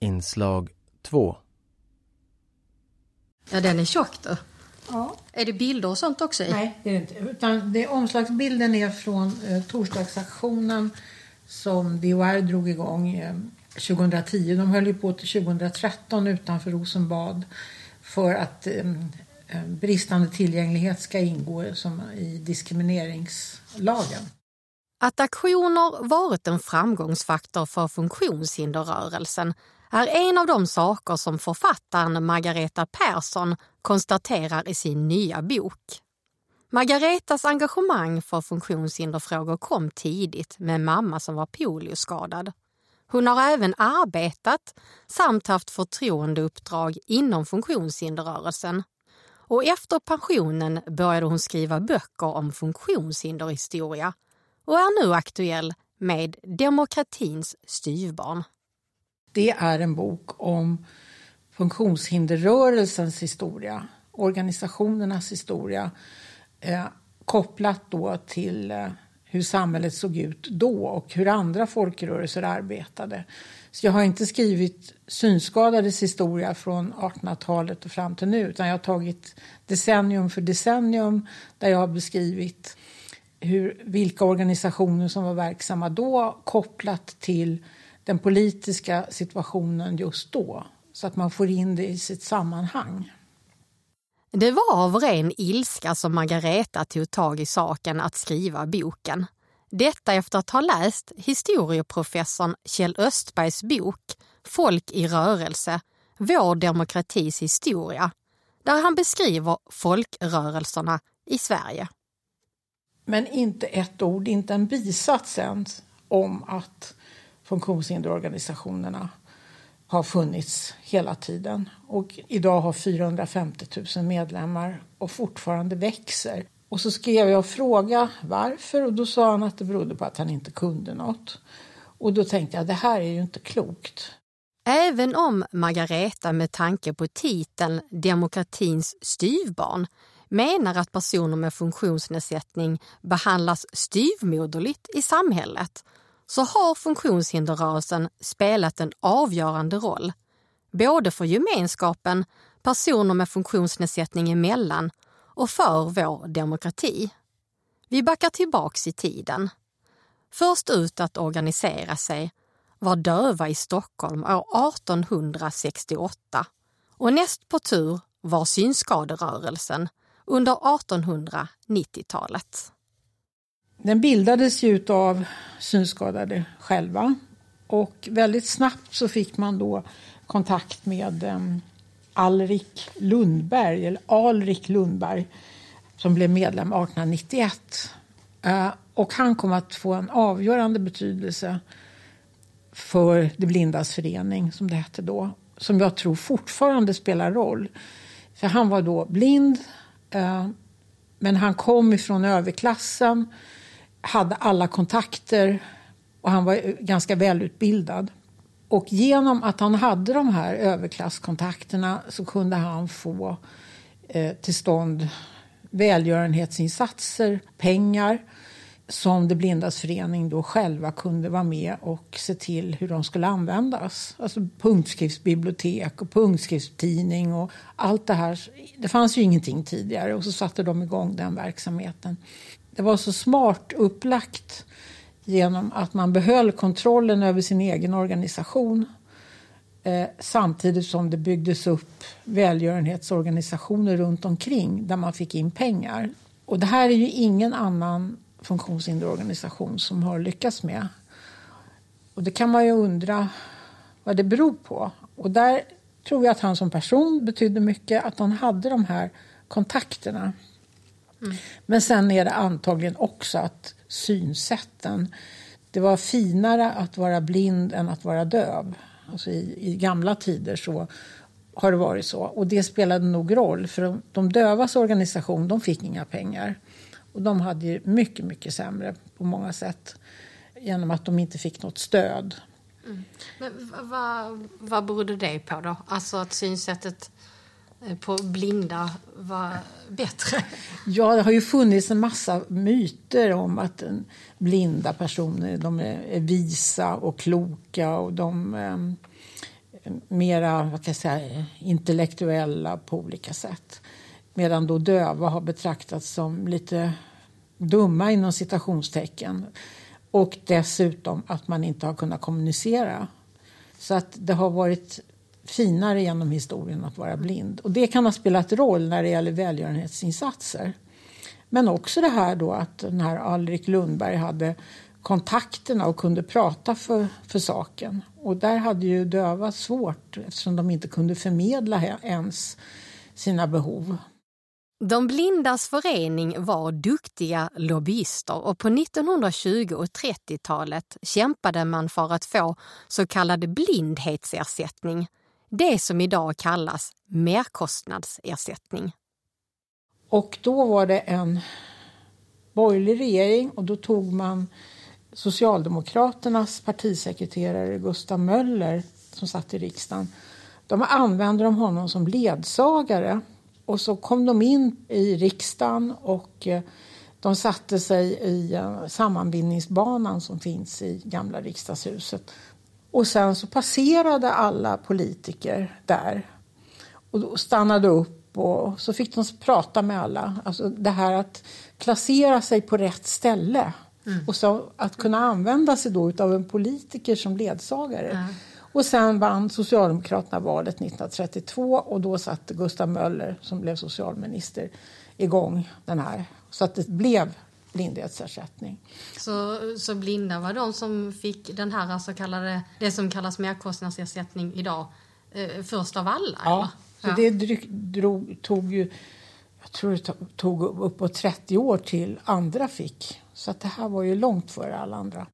Inslag 2 Ja, den är tjock då. Ja. Är det bilder och sånt också i? Nej, det är det inte. Utan det, omslagsbilden är från eh, torsdagsaktionen som DHR drog igång eh, 2010. De höll ju på till 2013 utanför Rosenbad för att eh, eh, bristande tillgänglighet ska ingå som i diskrimineringslagen. Att aktioner varit en framgångsfaktor för funktionshinderrörelsen är en av de saker som författaren Margareta Persson konstaterar i sin nya bok. Margaretas engagemang för funktionshinderfrågor kom tidigt med en mamma som var polioskadad. Hon har även arbetat samt haft förtroendeuppdrag inom funktionshinderrörelsen. Och efter pensionen började hon skriva böcker om funktionshinderhistoria och är nu aktuell med Demokratins styvbarn. Det är en bok om funktionshinderrörelsens historia, organisationernas historia eh, kopplat då till eh, hur samhället såg ut då och hur andra folkrörelser arbetade. Så jag har inte skrivit synskadades historia från 1800-talet och fram till nu utan jag har tagit decennium för decennium där jag har beskrivit hur, vilka organisationer som var verksamma då kopplat till den politiska situationen just då så att man får in det i sitt sammanhang. Det var av ren ilska som Margareta tog tag i saken att skriva boken. Detta efter att ha läst historieprofessorn Kjell Östbergs bok Folk i rörelse, vår demokratis historia, där han beskriver folkrörelserna i Sverige. Men inte ett ord, inte en bisats ens om att funktionshinderorganisationerna har funnits hela tiden. Och idag har 450 000 medlemmar och fortfarande växer. Och så skrev jag och frågade varför och då sa han att det berodde på att han inte kunde något. Och då tänkte jag det här är ju inte klokt. Även om Margareta med tanke på titeln Demokratins styvbarn menar att personer med funktionsnedsättning behandlas styvmoderligt i samhället så har funktionshinderrörelsen spelat en avgörande roll. Både för gemenskapen, personer med funktionsnedsättning emellan och för vår demokrati. Vi backar tillbaks i tiden. Först ut att organisera sig var döva i Stockholm år 1868 och näst på tur var synskaderörelsen under 1890-talet. Den bildades ju av synskadade själva och väldigt snabbt så fick man då kontakt med ehm, Alrik Lundberg, eller Alrik Lundberg som blev medlem 1891. Eh, och han kom att få en avgörande betydelse för De blindas förening, som det hette då. Som jag tror fortfarande spelar roll. För han var då blind, eh, men han kom ifrån överklassen hade alla kontakter och han var ganska välutbildad. Och genom att han hade de här överklasskontakterna så kunde han få eh, till stånd välgörenhetsinsatser, pengar som Det blindas förening då själva kunde vara med och se till hur de skulle användas. Alltså punktskriftsbibliotek och punktskriftstidning och allt det här. Det fanns ju ingenting tidigare och så satte de igång den verksamheten. Det var så smart upplagt genom att man behöll kontrollen över sin egen organisation eh, samtidigt som det byggdes upp välgörenhetsorganisationer runt omkring där man fick in pengar. Och det här är ju ingen annan funktionshinderorganisation som har lyckats med. Och det kan man ju undra vad det beror på. Och där tror jag att han som person betydde mycket, att han hade de här kontakterna. Mm. Men sen är det antagligen också att synsätten... Det var finare att vara blind än att vara döv. Alltså i, i gamla tider så har det varit så. Och det spelade nog roll, för de, de dövas organisation de fick inga pengar. Och de hade ju mycket, mycket sämre på många sätt genom att de inte fick något stöd. Mm. Men vad, vad berodde det på då? Alltså att synsättet Eh, på blinda var bättre? Ja, det har ju funnits en massa myter om att blinda personer de är visa och kloka och de är mera vad jag säga, intellektuella på olika sätt. Medan då döva har betraktats som lite dumma inom citationstecken. Och dessutom att man inte har kunnat kommunicera. Så att det har varit finare genom historien att vara blind. Och det kan ha spelat roll när det gäller välgörenhetsinsatser. Men också det här då att den här Alrik Lundberg hade kontakterna och kunde prata för, för saken. Och där hade ju döva svårt eftersom de inte kunde förmedla ens sina behov. De blindas förening var duktiga lobbyister och på 1920 och 30-talet kämpade man för att få så kallad blindhetsersättning, det som idag kallas merkostnadsersättning. Och då var det en borgerlig regering och då tog man Socialdemokraternas partisekreterare Gustav Möller som satt i riksdagen. De använde de honom som ledsagare och så kom de in i riksdagen och eh, de satte sig i eh, sammanbindningsbanan som finns i gamla riksdagshuset. Och sen så passerade alla politiker där och stannade upp och så fick de prata med alla. Alltså det här att placera sig på rätt ställe mm. och så att kunna använda sig då av en politiker som ledsagare. Mm. Och sen vann Socialdemokraterna valet 1932 och då satte Gustav Möller, som blev socialminister, igång den här. Så att det blev blindhetsersättning. Så, så blinda var de som fick den här så kallade, det som kallas merkostnadsersättning idag, eh, först av alla? Ja, så ja. det drog, tog ju, jag tror det tog uppåt 30 år till andra fick. Så att det här var ju långt före alla andra.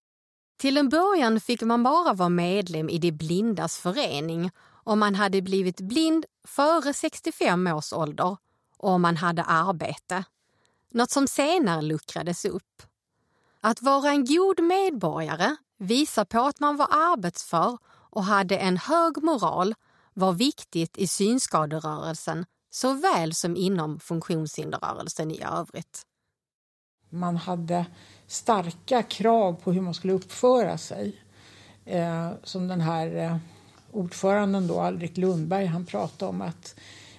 Till en början fick man bara vara medlem i de blindas förening om man hade blivit blind före 65 års ålder och om man hade arbete. Något som senare luckrades upp. Att vara en god medborgare visar på att man var arbetsför och hade en hög moral var viktigt i synskaderörelsen såväl som inom funktionshinderrörelsen i övrigt. Man hade starka krav på hur man skulle uppföra sig. Eh, som den här eh, ordföranden då, Alrik Lundberg, han pratade om att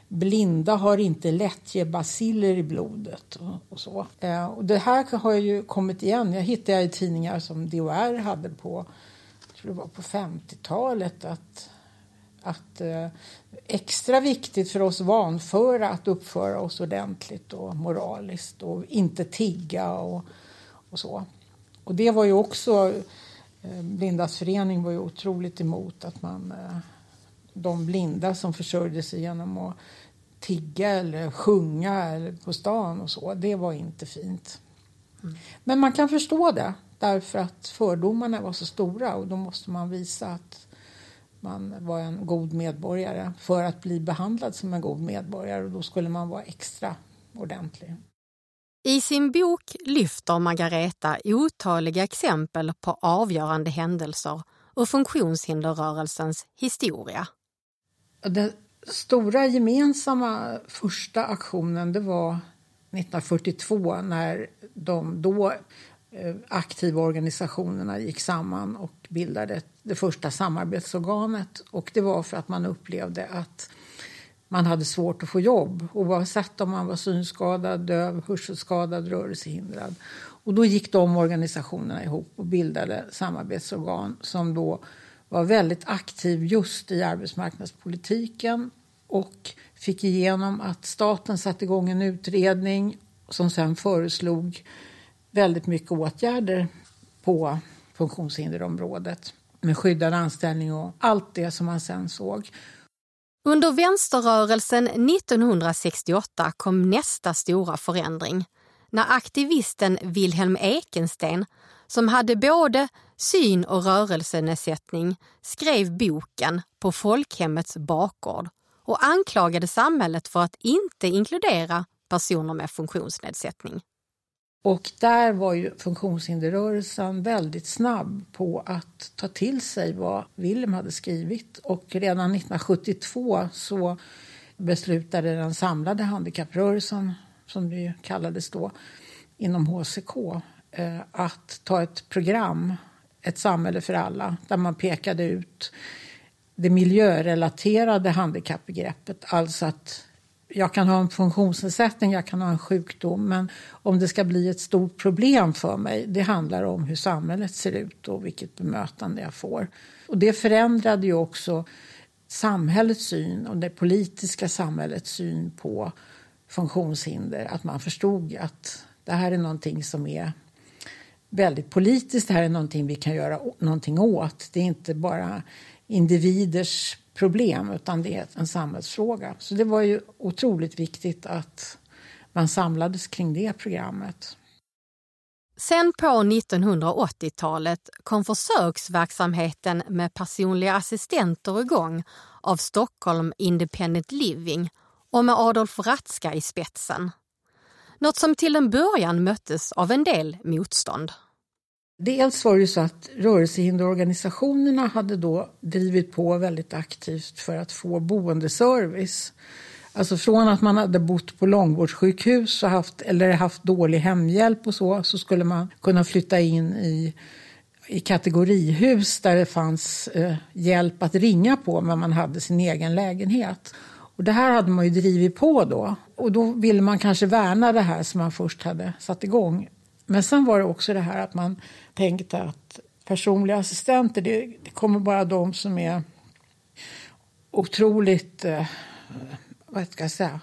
blinda har inte lättjebaciller i blodet och, och så. Eh, och det här har ju kommit igen. Jag hittade i tidningar som DHR hade på, jag tror det var på 50-talet, att att eh, extra viktigt för oss vanföra att uppföra oss ordentligt och moraliskt och inte tigga och, och så. Och det var ju också, eh, Blindas förening var ju otroligt emot att man, eh, de blinda som försörjde sig genom att tigga eller sjunga eller på stan och så, det var inte fint. Mm. Men man kan förstå det därför att fördomarna var så stora och då måste man visa att man var en god medborgare för att bli behandlad som en god medborgare och då skulle man vara extra ordentlig. I sin bok lyfter Margareta otaliga exempel på avgörande händelser och funktionshinderrörelsens historia. Den stora gemensamma första aktionen det var 1942 när de då eh, aktiva organisationerna gick samman och bildade det första samarbetsorganet. Och det var för att man upplevde att man hade svårt att få jobb oavsett om man var synskadad, döv, hörselskadad, rörelsehindrad. Och då gick de organisationerna ihop och bildade samarbetsorgan som då var väldigt aktiv just i arbetsmarknadspolitiken och fick igenom att staten satte igång en utredning som sen föreslog väldigt mycket åtgärder på funktionshinderområdet med skyddad anställning och allt det som man sen såg. Under vänsterrörelsen 1968 kom nästa stora förändring när aktivisten Wilhelm Ekensten, som hade både syn och rörelsenedsättning, skrev boken På folkhemmets bakgård och anklagade samhället för att inte inkludera personer med funktionsnedsättning. Och där var ju funktionshinderrörelsen väldigt snabb på att ta till sig vad Willem hade skrivit. Och redan 1972 så beslutade den samlade handikapprörelsen, som det kallades då, inom HCK eh, att ta ett program, ett samhälle för alla, där man pekade ut det miljörelaterade handikappbegreppet. Alltså att jag kan ha en funktionsnedsättning, jag kan ha en sjukdom men om det ska bli ett stort problem för mig, det handlar om hur samhället ser ut och vilket bemötande jag får. Och det förändrade ju också samhällets syn och det politiska samhällets syn på funktionshinder. Att man förstod att det här är någonting som är väldigt politiskt. Det här är någonting vi kan göra någonting åt. Det är inte bara individers problem utan det är en samhällsfråga. Så det var ju otroligt viktigt att man samlades kring det programmet. Sen på 1980-talet kom försöksverksamheten med personliga assistenter igång av Stockholm Independent Living och med Adolf Ratzka i spetsen. Något som till en början möttes av en del motstånd. Dels var det så att rörelsehinderorganisationerna hade då drivit på väldigt aktivt för att få boendeservice. Alltså från att man hade bott på långvårdssjukhus och haft, eller haft dålig hemhjälp och så, så skulle man kunna flytta in i, i kategorihus där det fanns eh, hjälp att ringa på men man hade sin egen lägenhet. Och det här hade man ju drivit på då. Och då ville man kanske värna det här som man först hade satt igång. Men sen var det också det här att man tänkte att personliga assistenter, det, det kommer bara de som är otroligt, eh, vad ska jag säga,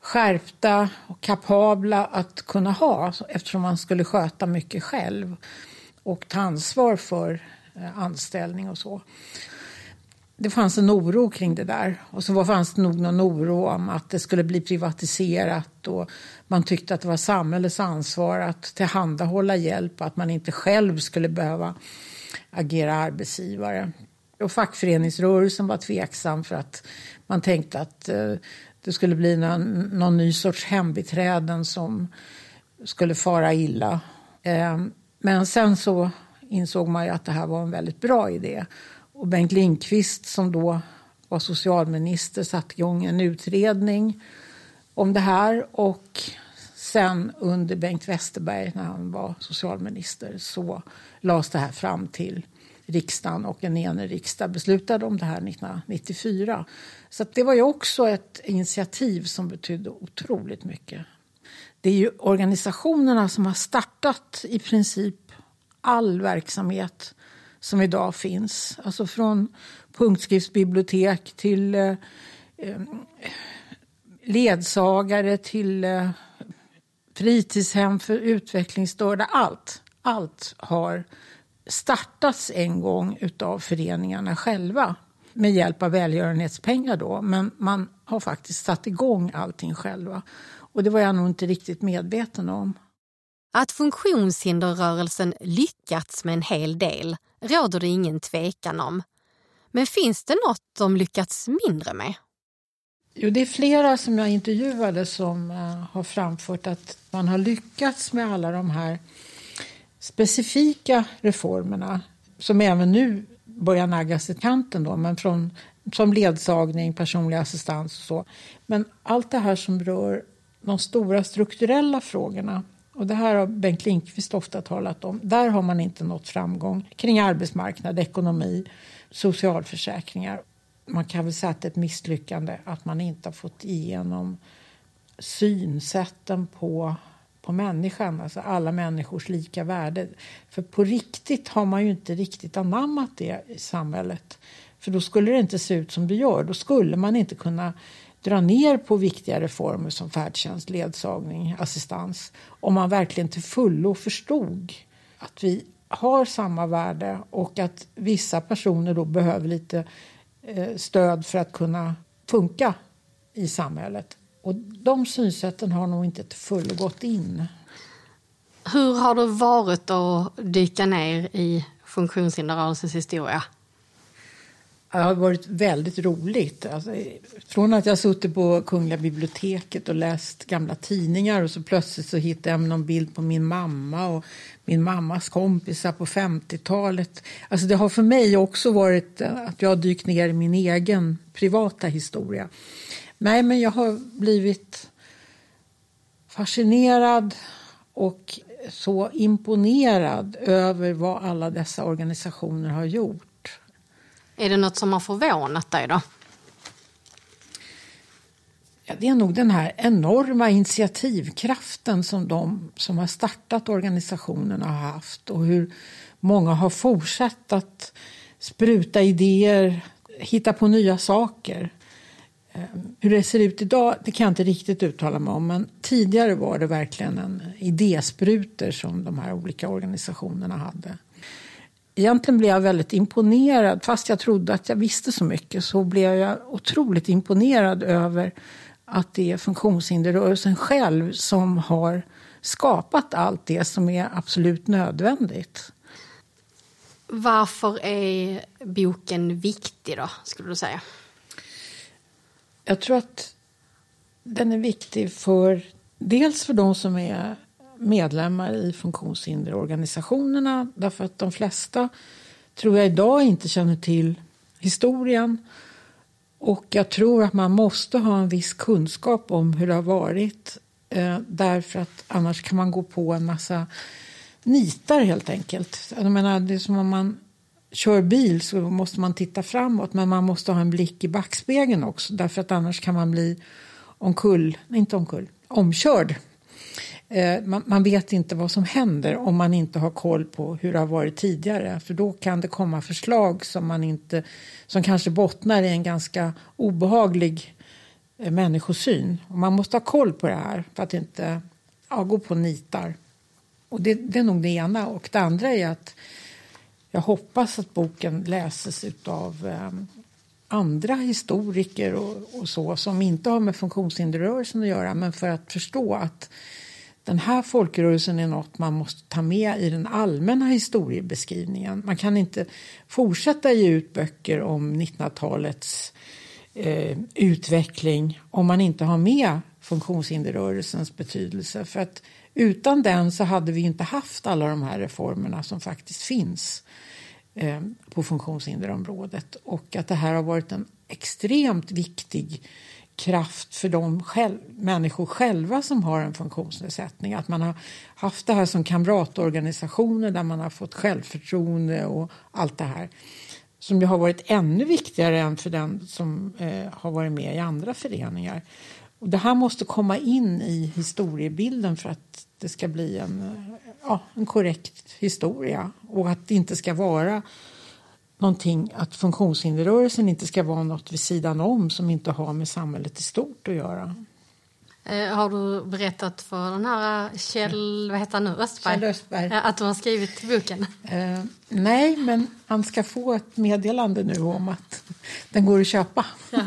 skärpta och kapabla att kunna ha eftersom man skulle sköta mycket själv och ta ansvar för eh, anställning och så det fanns en oro kring det där. Och så fanns det nog någon oro om att det skulle bli privatiserat och man tyckte att det var samhällets ansvar att tillhandahålla hjälp och att man inte själv skulle behöva agera arbetsgivare. Och fackföreningsrörelsen var tveksam för att man tänkte att eh, det skulle bli någon, någon ny sorts hembiträden som skulle fara illa. Eh, men sen så insåg man ju att det här var en väldigt bra idé. Och Bengt Lindqvist som då var socialminister satte igång en utredning om det här. Och sen under Bengt Westerberg när han var socialminister så lades det här fram till riksdagen och en enig riksdag beslutade om det här 1994. Så det var ju också ett initiativ som betydde otroligt mycket. Det är ju organisationerna som har startat i princip all verksamhet som idag finns. Alltså från punktskriftsbibliotek till eh, eh, ledsagare till eh, fritidshem för utvecklingsstörda. Allt, allt har startats en gång av föreningarna själva med hjälp av välgörenhetspengar då. Men man har faktiskt satt igång allting själva. Och det var jag nog inte riktigt medveten om. Att funktionshinderrörelsen lyckats med en hel del råder det ingen tvekan om. Men finns det något de lyckats mindre med? Jo, det är flera som jag intervjuade som eh, har framfört att man har lyckats med alla de här specifika reformerna som även nu börjar naggas i kanten då, men från, som ledsagning, personlig assistans och så. Men allt det här som rör de stora strukturella frågorna och det här har Bengt Lindqvist ofta talat om. Där har man inte nått framgång kring arbetsmarknad, ekonomi, socialförsäkringar. Man kan väl säga att det är ett misslyckande att man inte har fått igenom synsätten på, på människan, alltså alla människors lika värde. För på riktigt har man ju inte riktigt anammat det i samhället. För då skulle det inte se ut som det gör. Då skulle man inte kunna dra ner på viktiga reformer som färdtjänst, ledsagning, assistans om man verkligen till fullo förstod att vi har samma värde och att vissa personer då behöver lite eh, stöd för att kunna funka i samhället. Och de synsätten har nog inte till fullo gått in. Hur har det varit att dyka ner i funktionshinderrörelsens historia? Det har varit väldigt roligt. Alltså, från att jag suttit på Kungliga biblioteket och läst gamla tidningar och så plötsligt så hittade jag någon bild på min mamma och min mammas kompisar på 50-talet. Alltså det har för mig också varit eh, att jag har dykt ner i min egen privata historia. Nej, men jag har blivit fascinerad och så imponerad över vad alla dessa organisationer har gjort är det något som har förvånat dig då? Ja, det är nog den här enorma initiativkraften som de som har startat organisationen har haft och hur många har fortsatt att spruta idéer, hitta på nya saker. Ehm, hur det ser ut idag det kan jag inte riktigt uttala mig om men tidigare var det verkligen en idéspruter som de här olika organisationerna hade. Egentligen blev jag väldigt imponerad, fast jag trodde att jag visste så mycket så blev jag otroligt imponerad över att det är funktionshinderrörelsen själv som har skapat allt det som är absolut nödvändigt. Varför är boken viktig då, skulle du säga? Jag tror att den är viktig för dels för de som är medlemmar i funktionshinderorganisationerna därför att de flesta tror jag idag inte känner till historien och jag tror att man måste ha en viss kunskap om hur det har varit eh, därför att annars kan man gå på en massa nitar helt enkelt. Jag menar, det är som om man kör bil så måste man titta framåt men man måste ha en blick i backspegeln också därför att annars kan man bli omkull, inte omkull, omkörd. Eh, man, man, vet inte vad som händer om man inte har koll på hur det har varit tidigare för då kan det komma förslag som, man inte, som kanske bottnar i en ganska obehaglig eh, människosyn. Och man måste ha koll på det här för att inte ja, gå på nitar. Och det, det är nog det ena. Och det andra är att jag hoppas att boken läses av eh, andra historiker och, och, så som inte har med funktionshinderrörelsen att göra men för att förstå att den här folkrörelsen är något man måste ta med i den allmänna historiebeskrivningen. Man kan inte fortsätta ge ut böcker om 1900-talets eh, utveckling om man inte har med funktionshinderrörelsens betydelse. För att utan den så hade vi inte haft alla de här reformerna som faktiskt finns eh, på funktionshinderområdet. Och att det här har varit en extremt viktig kraft för de själv, människor själva som har en funktionsnedsättning. Att man har haft det här som kamratorganisationer där man har fått självförtroende och allt det här. Som ju har varit ännu viktigare än för den som eh, har varit med i andra föreningar. Och det här måste komma in i historiebilden för att det ska bli en, eh, ja, en korrekt historia och att det inte ska vara någonting att funktionshinderrörelsen inte ska vara något vid sidan om som inte har med samhället i stort att göra. Eh, har du berättat för den här Kjell, vad heter han nu, Östberg? Kjell Östberg. Att du har skrivit boken? Eh, nej, men han ska få ett meddelande nu om att den går att köpa.